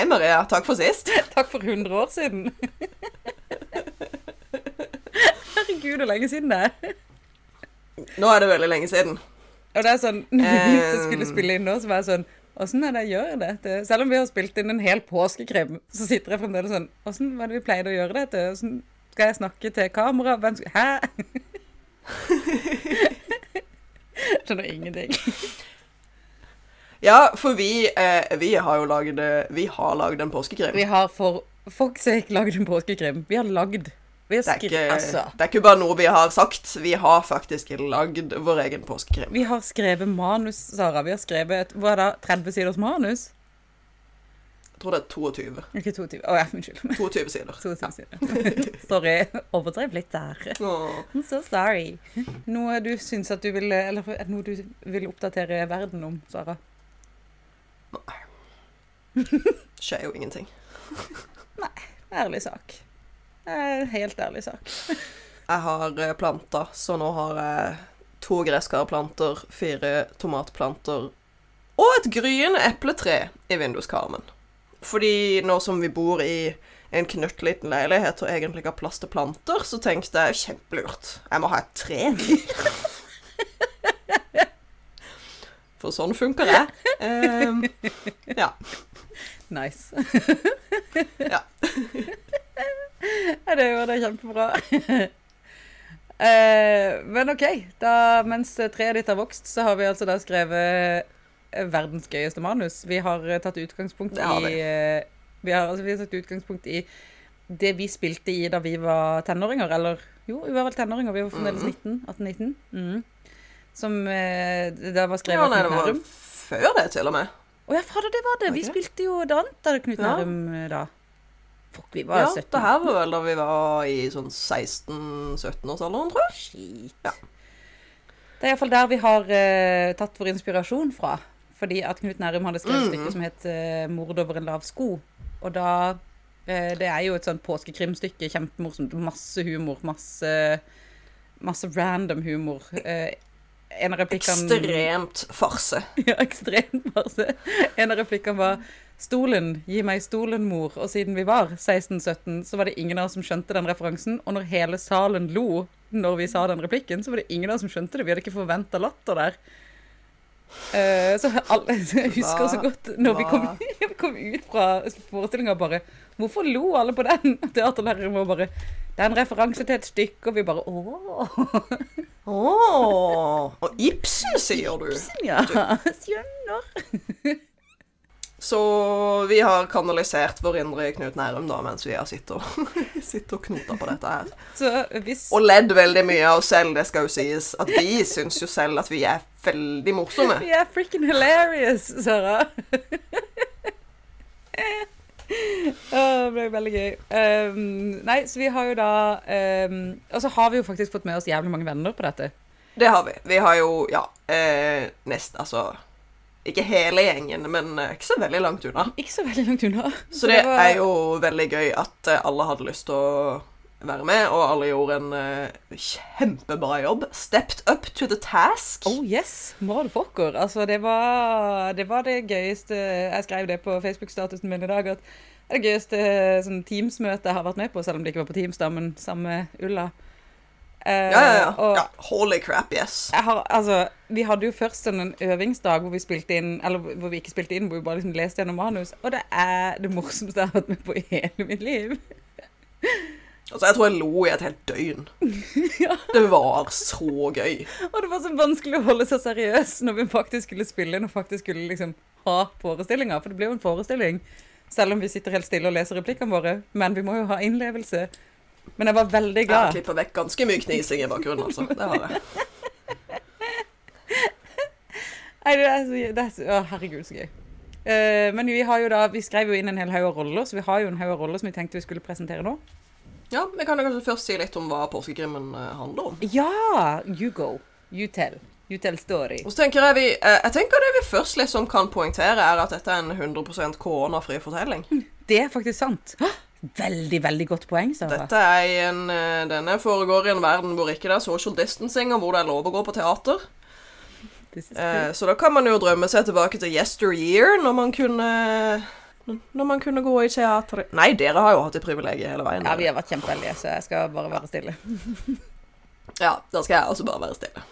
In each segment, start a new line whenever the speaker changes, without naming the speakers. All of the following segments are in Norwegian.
Hei. Maria. Takk for sist.
Takk for 100 år siden. Herregud, hvor lenge siden det er.
Nå er det veldig lenge siden.
Og det er sånn, når vi skulle spille inn nå, så var jeg sånn Åssen er det jeg gjør dette? Selv om vi har spilt inn en hel påskekrim, så sitter jeg fremdeles sånn Åssen var det vi pleide å gjøre dette? Hvordan skal jeg snakke til kamera? Hvem skal Hæ? Skjønner ingenting.
Ja, for vi, eh, vi har jo lagd Vi har lagd en påskekrim.
Vi har for folks sake lagd en påskekrim. Vi har lagd. Vi har
Det er, ikke,
Altså.
det er ikke bare noe vi har sagt, vi har faktisk lagd vår egen påskekrim.
Vi har skrevet manus, Sara. Vi har skrevet et, hva er det, 30 siders manus?
Jeg tror det er 22.
Ikke 22. Å ja, unnskyld.
22 sider.
22 sider. Sorry. Overdrev litt der.
Oh.
I'm so sorry. Noe du syns at du vil Eller er noe du vil oppdatere verden om, Sara?
Skjer jo ingenting. Nei.
Ærlig sak. Eh, Helt ærlig sak.
Jeg har planta, planter, så nå har jeg to gresskarplanter, fire tomatplanter og et gryende epletre i vinduskarmen. Fordi nå som vi bor i en knøttliten leilighet og egentlig ikke har plass til planter, så tenkte jeg kjempelurt. Jeg må ha et tre til. For sånn funker jeg. Um, ja.
Nice.
Ja.
ja, det gjør det kjempebra. Uh, men OK. Da, mens treet ditt har vokst, så har vi altså da skrevet verdens gøyeste manus. Vi har eh, tatt utgangspunkt
har
i
vi.
eh, vi har, altså, vi har tatt utgangspunkt i det vi spilte i da vi var tenåringer. Eller jo, vi var vel tenåringer. Vi var fremdeles
Mhm.
19. 18-19. Mhm. Som eh, da var
ja
skrevet av
det
Knut
var
Nærum.
før det, til og med.
Å ja, fader, det var det. Vi
okay.
spilte jo det annet av Knut Nærum ja. da. Fuck, vi var
Ja,
17.
det her var vel da vi var i sånn 16-17-årsalderen, tror jeg.
Shit.
Ja.
Det er iallfall der vi har eh, tatt vår inspirasjon fra. Fordi at Knut Nærum hadde skrevet et stykke som het eh, 'Mord over en lav sko'. Og da eh, Det er jo et sånt påskekrimstykke. Kjempemorsomt. Masse humor. Masse, masse random humor. En av replikkene
Ekstremt farse.
Ja, ekstremt farse. En av replikkene var 'Stolen, gi meg stolen, mor'. Og siden vi var 16-17, så var det ingen av oss som skjønte den referansen. Og når hele salen lo når vi sa den replikken, så var det ingen av oss som skjønte det. Vi hadde ikke forventa latter der. Uh, så alle, så jeg husker så godt når vi kom, vi kom ut fra forestillinga bare Hvorfor lo alle på den? Teaterlæreren var bare Det er en referanse til et stykke, og vi bare Åh,
Åh, og Ibsen, sier du.
Ibsen, ja, skjønner.
Så vi har kanalisert vår indre Knut Nærum da, mens vi har sittet og, sittet og knota på dette her.
Så hvis
Og ledd veldig mye av oss selv, det skal jo sies. At vi syns jo selv at vi er veldig morsomme.
Vi er freaking hilarious, Sara. Det ble veldig gøy. Um, nei, så vi har jo da um, Og så har vi jo faktisk fått med oss jævlig mange venner på dette.
Det har vi. Vi har jo, ja, eh, nest, altså Ikke hele gjengen, men eh, ikke så veldig langt unna.
Ikke så veldig langt unna.
Så det er jo veldig gøy at eh, alle hadde lyst til å være med, og alle gjorde en uh, kjempebra jobb. Stepped up to the task.
Oh yes, motherfucker. Altså, det var, det var det gøyeste Jeg skrev det på Facebook-statusen min i dag, at det er det gøyeste sånn Teams-møtet jeg har vært med på, selv om det ikke var på Teams, da, men sammen med Ulla. Uh,
Ja, ja, ja.
og-
ja. Holy crap, yes.
Har, altså, vi hadde jo først sånn en øvingsdag hvor vi spilte inn, eller hvor vi ikke spilte inn, hvor vi bare liksom leste gjennom manus, og det er det morsomste jeg har vært med på i hele mitt liv.
Altså, jeg tror jeg lo i et helt døgn.
Ja.
Det var så gøy.
Og det var så vanskelig å holde seg seriøs når vi faktisk skulle spille inn og faktisk skulle liksom ha forestillinger, for det blir jo en forestilling, selv om vi sitter helt stille og leser replikkene våre, men vi må jo ha innlevelse. Men jeg var veldig glad.
Jeg har klippet vekk ganske mye knising i bakgrunnen, altså. Det har jeg.
Nei, det er så, det er så å, herregud, så gøy. Uh, men vi har jo da, vi skrev jo inn en hel haug av roller, så vi har jo en haug av roller som vi tenkte vi skulle presentere nå.
Ja, vi kan kanskje først si litt om hva påskekrimmen eh, handler om.
Ja! You go. You tell. You tell story.
Og så tenker jeg vi eh, Jeg tenker det vi først liksom kan poengtere, er at dette er en 100% koronafri fortelling.
Det er faktisk sant. Veldig, veldig godt poeng, Sara.
Dette er en eh, Denne foregår i en verden hvor ikke det er social distancing, og hvor det er lov å gå på teater. Eh, så da kan man jo drømme seg tilbake til yesteryear, når man kunne Når man kunne gå i teater Nei, dere har jo hatt det privilegiet hele veien.
Ja, vi har vært kjempeheldige, så jeg skal bare være stille.
Ja, da skal jeg også bare være stille.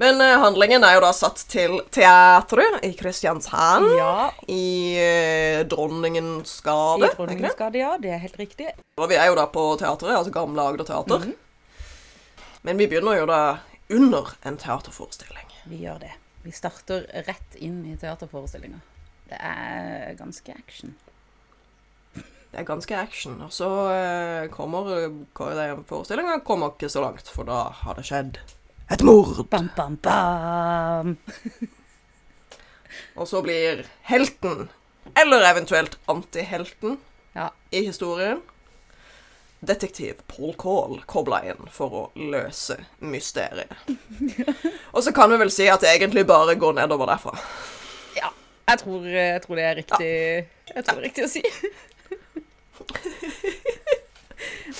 Men eh, handlingen er jo da satt til teatret i Kristiansand.
Ja,
I uh, Dronningens
i
gate. er?
Dronningens gate, ja. Det er helt riktig.
Og vi er jo da på teatret, altså Gamle Agder Teater.
Mhm.
Men vi begynner jo da under en teaterforestilling.
Vi gjør det. Vi starter rett inn i teaterforestillinga. Det er ganske action.
Det er ganske action. Og så eh, kommer forestillinga kommer ikke så langt, for da har det skjedd et mord.
Bam, bam, bam.
Og så blir helten, eller eventuelt antihelten,
Ja.
i historien detektiv Paul Call kobla inn for å løse mysteriet. Og så kan vi vel si at det egentlig bare går nedover derfra.
Jeg tror, jeg tror det er riktig Jeg tror det er riktig å si.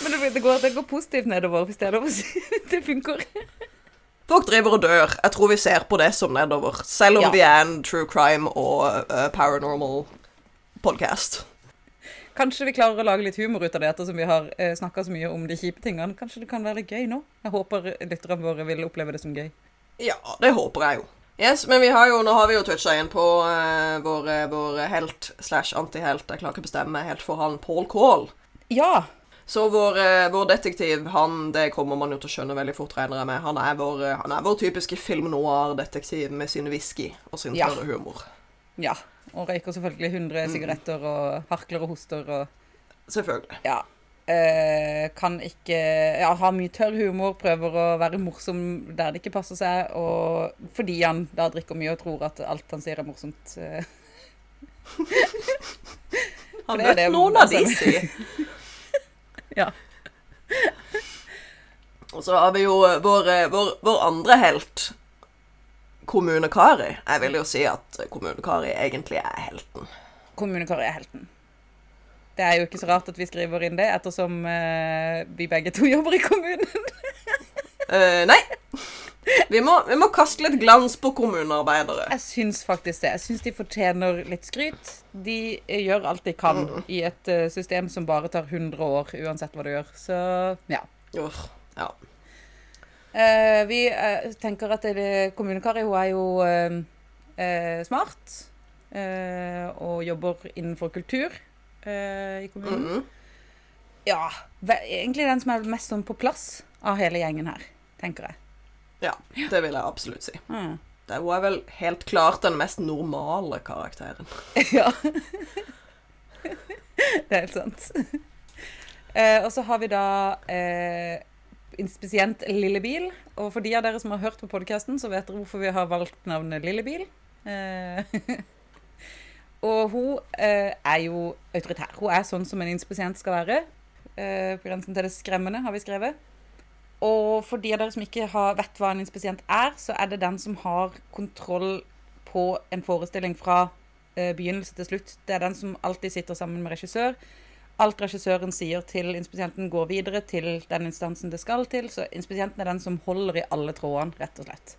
Men det, det, går, det går positivt nedover, hvis det er lov å si. Det funker.
Folk driver og dør. Jeg tror vi ser på det som nedover. Selv om
Ja.
vi er en true crime og uh, paranormal podcast.
Kanskje vi klarer å lage litt humor ut av det, ettersom vi har uh, snakka så mye om de kjipe tingene. Kanskje det kan være litt gøy nå? Jeg håper lytterne våre vil oppleve det som gøy.
Ja, det håper jeg jo. Yes, men vi har jo, nå har vi jo toucha inn på uh, vår, vår helt slash antihelt. Jeg klarer ikke å bestemme helt for han Paul Call.
Ja.
Så vår, eh, vår detektiv, han, det kommer man jo til å skjønne veldig fort, regner jeg med. Han er vår, eh, han er vår typiske film noir-detektiv med sin whisky og sin
Ja.
tørre humor.
Ja. Og røyker selvfølgelig 100 sigaretter og harkler og hoster og
Selvfølgelig.
Ja. Eh, kan ikke Ja, har mye tørr humor, prøver å være morsom der det ikke passer seg, og fordi han da drikker mye og tror at alt han sier er morsomt. eh.
Han
er
vet noen av de sier.
Ja.
Og så har vi jo eh, vår, vår, vår andre helt, Kommune-Kari. Jeg vil jo si at Kommune-Kari egentlig er helten.
Kommune Kari er helten. Det er jo ikke så rart at vi skriver inn det, ettersom uh, vi begge to jobber i kommunen.
uh, nei. Vi må, vi må kaste litt glans på kommunearbeidere.
Jeg syns faktisk det. Jeg syns de fortjener litt skryt. De gjør alt de kan i et eh, system som bare tar 100 år, uansett hva du gjør. Så ja.
Uh, ja.
Uh, vi uh, tenker at kommunekari hun er jo smart. og jobber innenfor kultur eh, i kommunen.
Mhm.
Ja, egentlig den som er mest sånn på plass av hele gjengen her, tenker jeg.
ja, det vil jeg absolutt si.
Mm.
Det, hun er vel helt klart den mest normale karakteren.
ja. det er helt sant. Uh, og så har vi da eh, inspisient Lillebil. Og for de av dere som har hørt på podkasten, så vet dere hvorfor vi har valgt navnet Lillebil. Eh, og hun eh, er jo autoritær. Hun er sånn som en inspisient skal være. Eh, på grensen til det skremmende, har vi skrevet. Og for de av dere som ikke har, vet hva en inspisient er, så er det den som har kontroll på en forestilling fra eh, begynnelse til slutt. Det er den som alltid sitter sammen med regissør. Alt regissøren sier til inspisienten, går videre til den instansen det skal til. Så inspisienten er den som holder i alle trådene, rett og slett.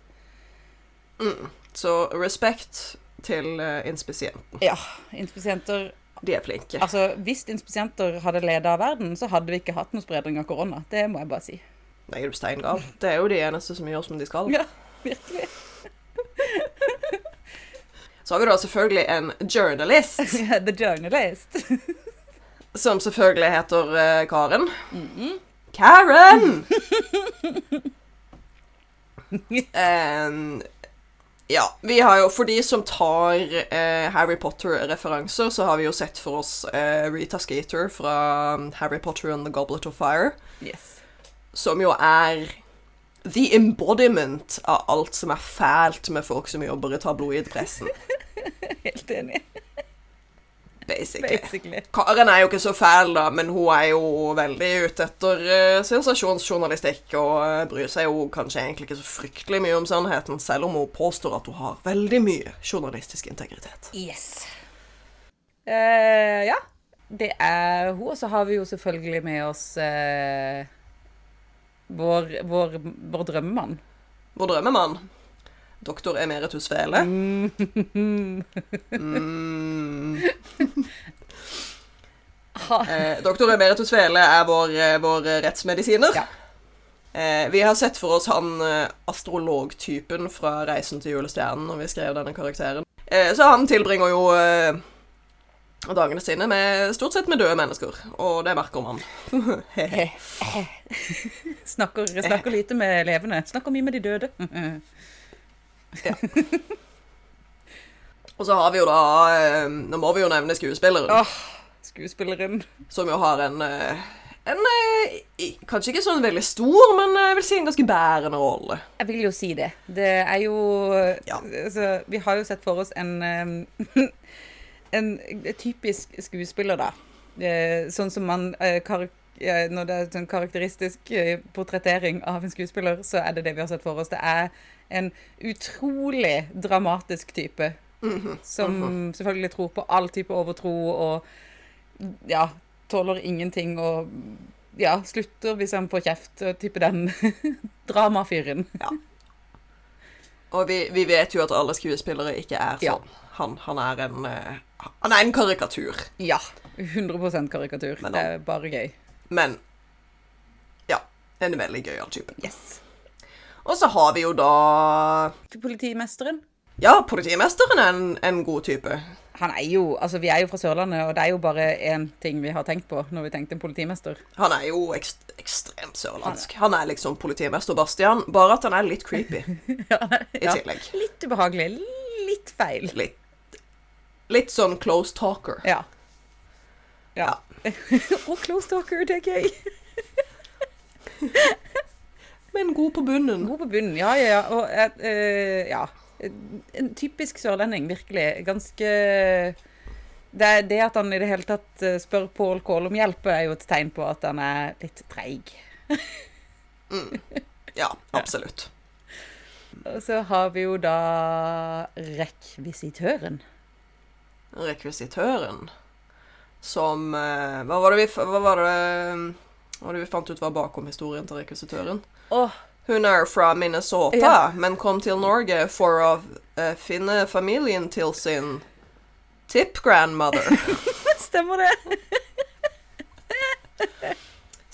Så respekt til uh, inspisienten.
Ja, Inspisienter
De er flinke.
Altså, hvis inspisienter hadde leda av verden, så hadde vi ikke hatt noe spredning av korona. Det må jeg bare si.
Nei, er du steingal? Det er jo de eneste som gjør som de skal.
Ja, virkelig.
Så har vi da selvfølgelig en journalist,
The Journalist.
som selvfølgelig heter uh, Karen. Karen! Em, ja, vi har jo For de som tar eh, Harry Potter-referanser, så har vi jo sett for oss eh, Rita Skater fra um, Harry Potter and the Goblet of Fire.
Yes.
Som jo er the embodiment av alt som er fælt med folk som jobber i tabloidpressen.
Helt enig.
Basically.
Basically.
Karen er jo ikke så fæl, da, men hun er jo veldig ute etter uh, sensasjonsjournalistikk og uh, bryr seg jo kanskje egentlig ikke så fryktelig mye om sannheten, selv om hun påstår at hun har veldig mye journalistisk integritet.
Yes. Uh, ja, det er hun. Og så har vi jo selvfølgelig med oss vår, vår, vår drømmemann.
Vår drømmemann. Doktor emeritus Fele. Mm. Eh, doktor emeritus Fele er vår, eh, vår rettsmedisiner.
Ja.
Eh, vi har sett for oss han eh, astrologtypen fra 'Reisen til julestjernen' når vi skrev denne karakteren. Eh, så han tilbringer jo eh, dagene sine med, stort sett med døde mennesker, og det merker man.
Snakker, snakker lite med levende. Snakker mye med de døde.
Og så har vi jo da eh, Nå må vi jo nevne skuespilleren,
Åh, skuespilleren.
som jo har en eh, en eh, kanskje ikke sånn veldig stor, men jeg vil si en ganske bærende rolle.
Jeg vil jo si det. Det er jo
Ja.
altså, Vi har jo sett for oss en En typisk skuespiller, da. Sånn som man kar eh, Når det er sånn karakteristisk eh, portrettering av en skuespiller, så er det det vi har sett for oss. Det er en utrolig dramatisk type. Som selvfølgelig tror på all type overtro og ja, tåler ingenting og ja, slutter hvis han får kjeft. Type den dramafyren.
Og vi, vi vet jo at alle skuespillere ikke er
Ja.
sånn. Han, han er en eh, Han er en karikatur.
Ja. 100 karikatur. Det er bare gøy.
Men ja, en veldig gøyal type.
Yes.
Og så har vi jo da
Politimesteren.
Ja, politimesteren er en, en god type.
Han er jo, altså Vi er jo fra Sørlandet, og det er jo bare én ting vi har tenkt på når vi tenkte en politimester.
Han er jo ekst, ekstremt sørlandsk. Han er liksom politimester Bastian, bare at han er litt creepy i
Ja. Litt ubehagelig. Litt feil.
Litt, litt sånn close talker.
Ja. Ja. og Close Talker, det er gøy.
Men god på bunnen.
God på bunnen, ja, ja, ja. Og eh, ja. En typisk sørlending, virkelig. Ganske det, det at han i det hele tatt eh, spør Pål Kål om hjelp, er jo et tegn på at han er litt treig.
Ja, absolutt.
Og så har vi jo da rekvisitøren.
Rekvisitøren som eh, Hva var det vi, hva var det, hva var det vi fant ut var bakom historien til rekvisitøren?
Oh.
Hun er fra Minnesota,
Ja.
men kom til Norge for å uh, finne familien til sin tip-grandmother.
stemmer det?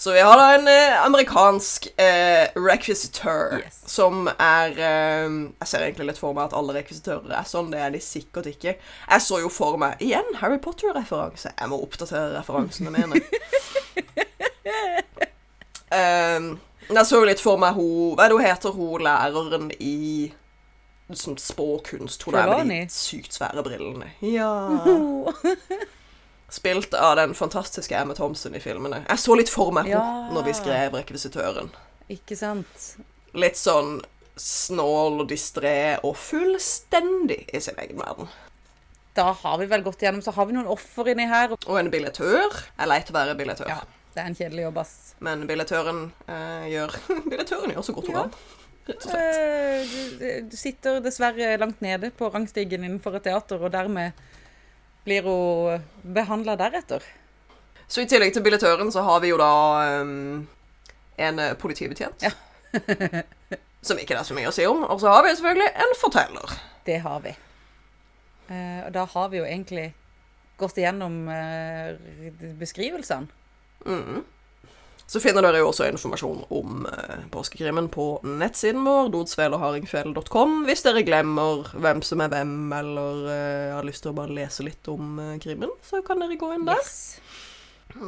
Så vi har da en eh, amerikansk eh, requisitor
Yes.
som er eh, Jeg ser egentlig litt for meg at alle rekvisitører er sånn. Det er de sikkert ikke. Jeg så jo for meg Igjen Harry Potter-referanse. Jeg må oppdatere referansene mine. um, jeg så jo litt for meg hun Hva er det hun heter, hun læreren i sånn spåkunst? Hun der med de sykt svære brillene. Ja. Spilt av den fantastiske Emma Thompson i filmene. Jeg så litt for meg henne
Ja.
når vi skrev rekvisitøren.
Ikke sant?
Litt sånn snål og distré og fullstendig i sin egen verden.
Da har vi vel gått igjennom, så har vi noen offer inni her.
Og en billettør. Jeg leit å være billettør.
Ja, det er en kjedelig jobb, ass.
Men billettøren eh, gjør Billettøren gjør så godt hun
Ja.
kan. Rett og slett.
Eh, Du du sitter dessverre langt nede på rangstigen innenfor et teater, og dermed blir hun behandla deretter.
Så i tillegg til billettøren så har vi jo da um, en eh, politibetjent.
Ja.
som ikke det er så mye å si om. Og så har vi selvfølgelig en forteller.
Det har vi. Uh, og da har vi jo egentlig gått igjennom uh, beskrivelsene.
Mm. Så finner dere jo også informasjon om eh, påskekrimmen på nettsiden vår, dodsvelerhardingfjell.com, hvis dere glemmer hvem som er hvem, eller uh, har lyst til å bare lese litt om uh, krimmen, så kan dere gå inn der.
Yes.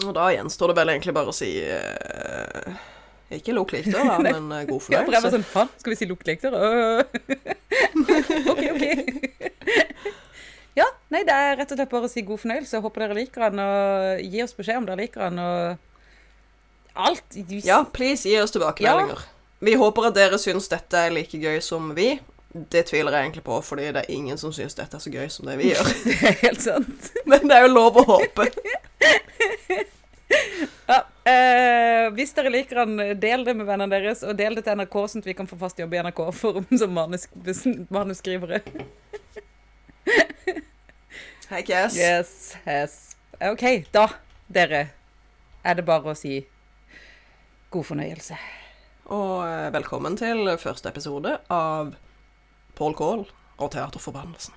Og da gjenstår det vel egentlig bare å si uh, ikke lukk likte, da, men god
Ja, jeg var
fornøyelse.
sånn Faen, skal vi si lukk Øh. OK, OK. ja, nei, det er rett og slett bare å si god fornøyelse. Håper dere liker den, og gi oss beskjed om dere liker den, og alt.
Ja, please gi oss tilbakemeldinger. Vi håper at dere syns dette er like gøy som vi. Det tviler jeg egentlig på, fordi det er ingen som syns dette er så gøy som det vi gjør.
Det er helt sant.
Men det er jo lov å håpe.
Ja, eh, hvis dere liker den, del det med vennene deres, og del det til NRK, sånn at vi kan få fast jobb i NRK for, som manus, manusskrivere.
Hei, Cass.
Yes, yes. OK, da, dere, er det bare å si god fornøyelse.
Og eh, velkommen til første episode av Paul Kahl og Teaterforbannelsen.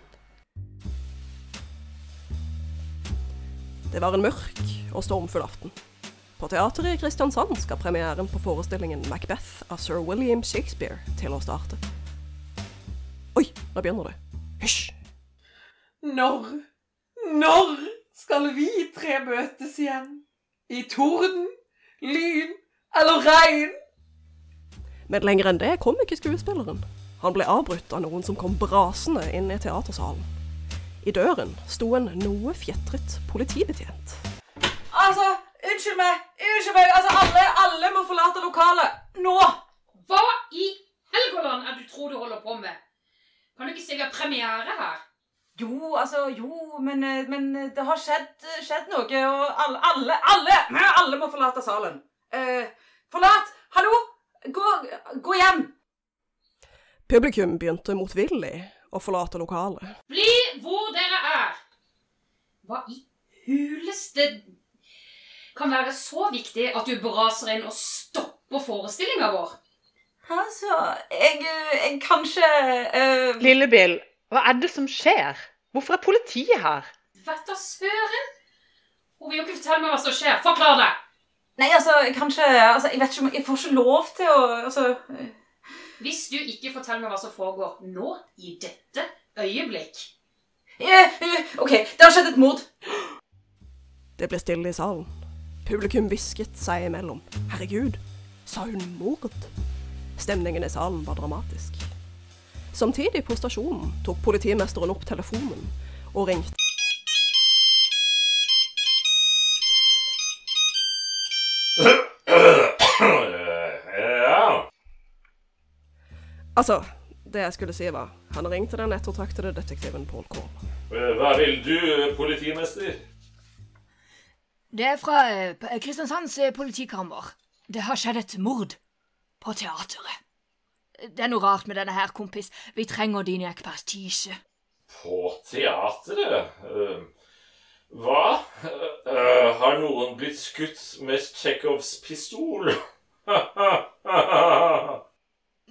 Det var en mørk og stormfull aften. På teateret i Kristiansand skal premieren på forestillingen Macbeth av sir William Shakespeare til å starte. Oi, nå begynner det. Hysj!
Når, når skal vi tre møtes igjen? I torden, lyn eller regn?
Men lenger enn det kom ikke skuespilleren. Han ble avbrutt av noen som kom brasende inn i teatersalen. I døren sto en noe fjetret politibetjent.
Altså, unnskyld meg, unnskyld meg, altså alle, alle må forlate lokalet. Nå!
Hva i Helgoland er du tror du holder på med? Kan du ikke se vi har premiere her?
Jo, altså, jo, men, eh, men det har skjedd, skjedd noe, og alle, alle, alle, alle må forlate salen. Eh, forlat! Hallo! Gå, gå hjem!
Publikum begynte motvillig å forlate lokalet.
Bli hvor dere er! Hva i huleste kan være så viktig at du braser inn og stopper forestillinga vår?
Altså, jeg, jeg kanskje eh,
Lillebill, hva er det som skjer? Hvorfor er politiet her?
Vet da søren! Hun vil jo ikke fortelle meg hva som skjer. Forklar det!
Nei, altså, kanskje altså, Jeg vet ikke om Jeg får ikke lov til å altså, eh,
Hvis du ikke forteller meg hva som foregår nå, i dette øyeblikk
eh, OK, det har skjedd et mord.
Det ble stille i salen. Publikum hvisket seg imellom. Herregud, sa hun mord? Stemningen i salen var dramatisk. Samtidig på stasjonen tok politimesteren opp telefonen og ringte
Ja.
Altså, det jeg skulle si var Han ringte den ettertraktede detektiven Paul Kahl.
Hva vil du, politimester?
Det er fra eh, Kristiansands eh, politikammer. Det har skjedd et mord på teateret. Det er noe rart med denne her, kompis. Vi trenger din ekspertise.
På teatret? Eh, Hva? Uh, har noen blitt skutt med Tsjekhovs pistol?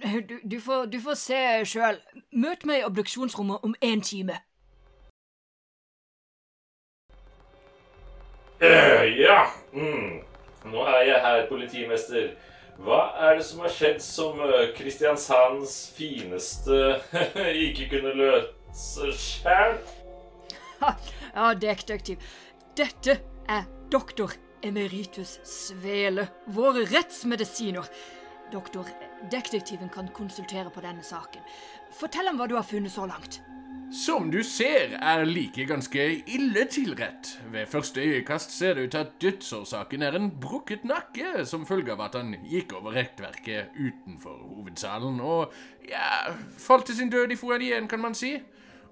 Du, du, får, du får se sjøl. Møt meg i obduksjonsrommet om én time.
Uh, ja. Mm. Nå er jeg her, politimester. Hva er det som har skjedd som eh, Kristiansands fineste ikke kunne løse sjæl?
Ja, detektiv. Dette er doktor emeritus Svele, vår rettsmedisiner. Doktor, detektiven kan konsultere på denne saken. Fortell ham hva du har funnet så langt.
Som du ser, er liket ganske ille tilrett. Ved første øyekast ser det ut til at dødsårsaken er en brukket nakke som følge av at han gikk over rekkverket utenfor hovedsalen og ja, falt til sin død i foajeen, kan man si.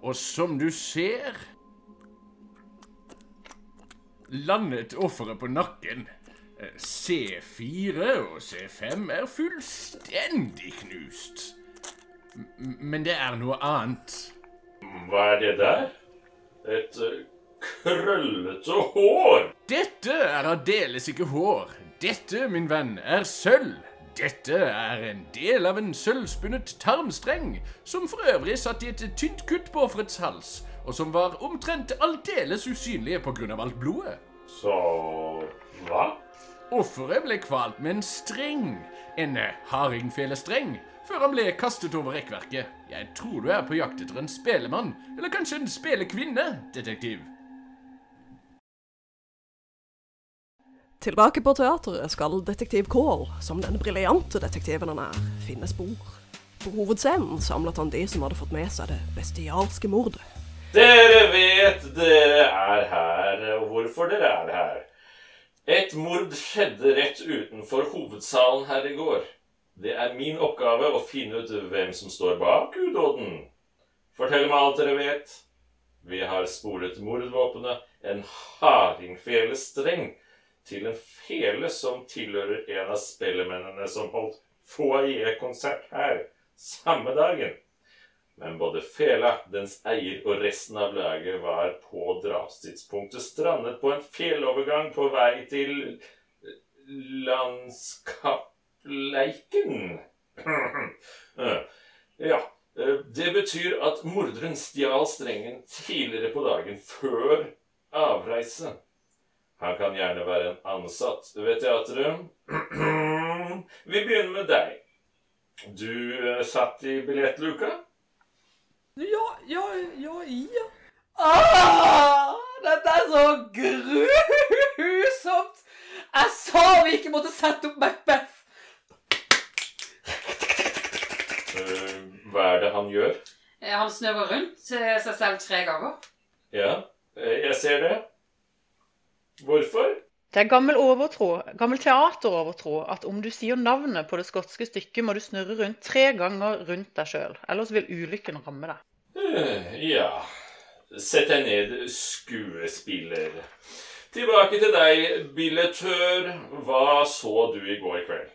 Og som du ser landet offeret på nakken. Eh, C4 og C5 er fullstendig knust. M- Men det er noe annet.
Hva er det der? Et eh, krøllete hår.
Dette er aldeles ikke hår. Dette, min venn, er sølv. Dette er en del av en sølvspunnet tarmstreng, som for øvrig satt i et tynt kutt på offerets hals, og som var omtrent aldeles usynlige av alt blodet.
Så hva?
Offeret ble kvalt med en streng, en hardingfelestreng, før han ble kastet over rekkverket. Jeg tror du er på jakt etter en spelemann, eller kanskje en spelekvinne, detektiv.
Tilbake på teateret skal detektiv Kål, som den briljante detektiven han er, finne spor. På hovedscenen samlet han de som hadde fått med seg det bestialske mordet.
Dere vet dere er her, og hvorfor dere er her. Et mord skjedde rett utenfor hovedsalen her i går. Det er min oppgave å finne ut hvem som står bak udåden. Fortell meg alt dere vet. Vi har spolet mordvåpenet, en hardingfelestreng, til en fele som tilhører en av spellemennene som holdt foajé-konsert her samme dagen. Men både fela, dens eier og resten av laget var på drapstidspunktet strandet på en fjellovergang på vei til landskapleiken. ja, Eh, Det betyr at morderen stjal strengen tidligere på dagen, før avreise. Han kan gjerne være en ansatt ved teatret. Vi begynner med deg. Du eh, satt i billettluka?
Ja, ja, ja, ja.
Ah, dette er så grusomt! Jeg sa vi ikke måtte sette opp Macbeth!
Hva er det han gjør?
Eh, Han snøver rundt eh, seg selv tre ganger.
Ja, eh, jeg ser det. Hvorfor?
Det er gammel overtro, gammel teaterovertro at om du sier navnet på det skotske stykket, må du snurre rundt tre ganger rundt deg sjøl. Ellers vil ulykken ramme deg.
Eh, Ja Sett deg ned, skuespiller. Tilbake til deg, billettør. Hva så du i går kveld?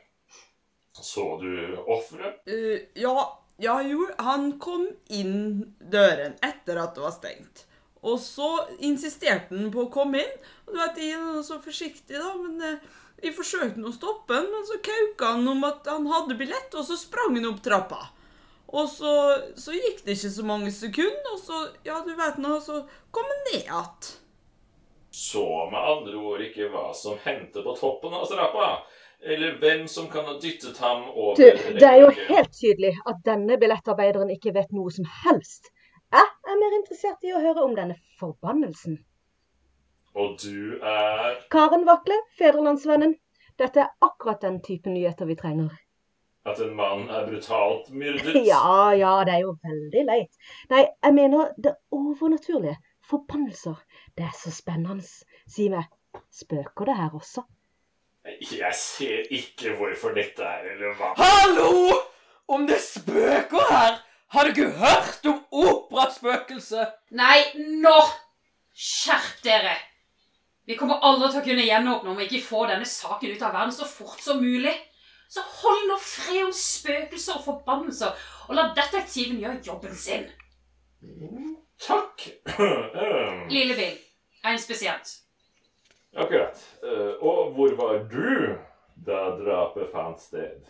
Så du offeret?
Uh, ja, ja, jo, han kom inn døren etter at det var stengt. Og så insisterte han på å komme inn. Og du vet, jeg er så forsiktig, da, men eh, vi forsøkte å stoppe han, men så kauka han om at han hadde billett, og så sprang han opp trappa. Og så, så gikk det ikke så mange sekunder, og så, ja, du vet nå, så kom han ned igjen.
Så med andre ord ikke hva som hendte på toppen av trappa, eller hvem som kan ha dyttet ham over
Du, det er jo helt tydelig at denne billettarbeideren ikke vet noe som helst. Jeg er mer interessert i å høre om denne forbannelsen.
Og du er
Karen Vakle, Fedrelandsvennen. Dette er akkurat den type nyheter vi trenger.
at en mann er brutalt myrdet?
Ja, ja, det er jo veldig leit. Nei, jeg mener det overnaturlige. Forbannelser. Det er så spennende. Si meg, spøker det her også?
Jeg ser ikke hvorfor dette er relevant.
Hallo! Om det spøker her! Har du ikke hørt om operaspøkelset?
Nei, nå! Skjerp dere! Vi kommer aldri til å kunne gjenåpne om vi ikke får denne saken ut av verden så fort som mulig. Så hold nå fred om spøkelser og forbannelser, og la detektiven gjøre jobben sin.
Takk. Um,
Lille Bill en spesielt.
Akkurat. Eh, Og hvor var du da drapet fant sted?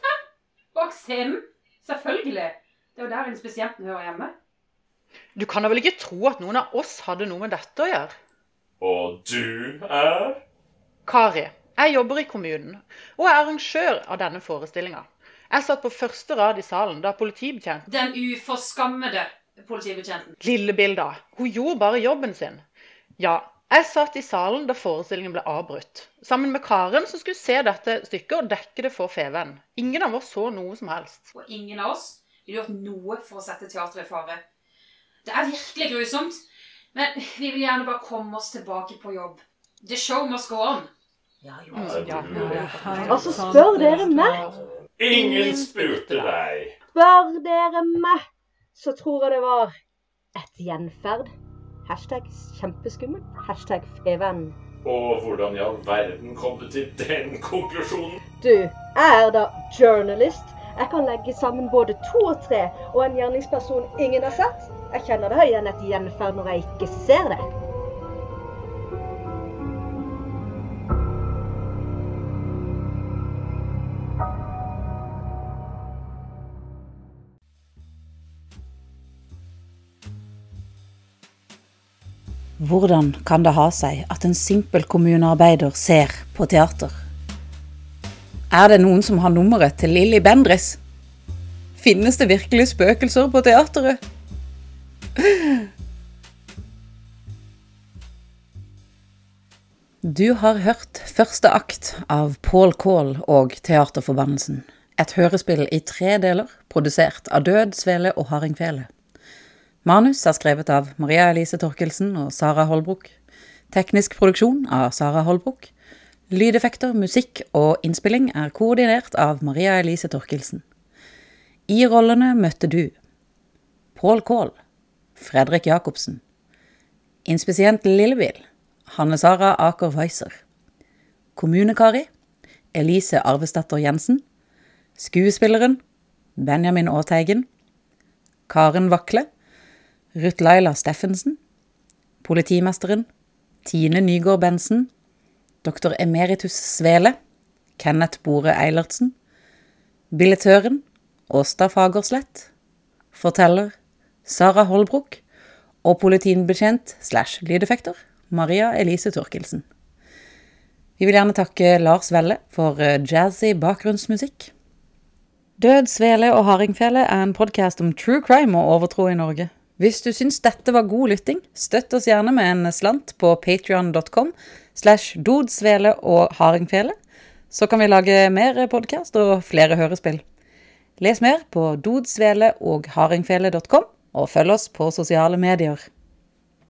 Bak scenen. Selvfølgelig. Det er jo der inspisienten hører hjemme.
Du kan da vel ikke tro at noen av oss hadde noe med dette å gjøre?
Og du er?
Kari, jeg jobber i kommunen og er arrangør av denne forestillinga. Jeg satt på første rad i salen da politibetjenten
Den uforskammede politibetjenten.
Lille Bilda, hun gjorde bare jobben sin. Ja, jeg satt i salen da forestillingen ble avbrutt. Sammen med Karen som skulle se dette stykket og dekke det for Feven. Ingen av oss så noe som helst.
Og ingen av oss ville gjort noe for å sette teatret i fare. Det er virkelig grusomt, men vi vil gjerne bare komme oss tilbake på jobb. The show must go on.
Ja,
Altså, spør dere meg?
Ingen spurte deg.
Spør dere meg, så tror jeg det var et gjenferd. Hashtag kjempeskummel. Hashtag feven.
Og hvordan i all verden kom du til den konklusjonen?
Du, jeg er da journalist. Jeg kan legge sammen både to og tre, og en gjerningsperson ingen har sett. Jeg kjenner det igjen et gjenferd når jeg ikke ser det.
Hvordan kan det ha seg at en simpel kommunearbeider ser på teater? Er det noen som har nummeret til Lilly Bendris? Finnes det virkelig spøkelser på teateret? Du har hørt første akt av Paul Kaal og Teaterforbannelsen. Et hørespill i tre deler, produsert av Død, Svele og Hardingfele. Manus er skrevet av Maria Elise Torkelsen og Sara Holbrook. Teknisk produksjon av Sara Holbrook. Lydeffekter, musikk og innspilling er koordinert av Maria Elise Torkelsen. I rollene møtte du Paul Kaal, Fredrik Jacobsen, inspisient Lillebil, Hanne Sara Aker Weiser, Kommunekari, Elise Arvesdatter Jensen, skuespilleren Benjamin Aateigen, Karen Vakle, Ruth Laila Steffensen, politimesteren Tine Nygaard Bensen, doktor emeritus Svele, Kenneth Bore Eilertsen, billettøren Åsta Fagerslett, forteller Sara Holbrook og politibetjent slash lydeffekter Maria Elise Torkelsen. Vi vil gjerne takke Lars Velle for eh, jazzy bakgrunnsmusikk. Død, svele og hardingfele er en podkast om true crime og overtro i Norge. Hvis du syns dette var god lytting, støtt oss gjerne med en slant på patrion.com slash dodsvele og hardingfele. Så kan vi lage mer podkast og flere hørespill. Les mer på dodsvele og følg oss på sosiale medier.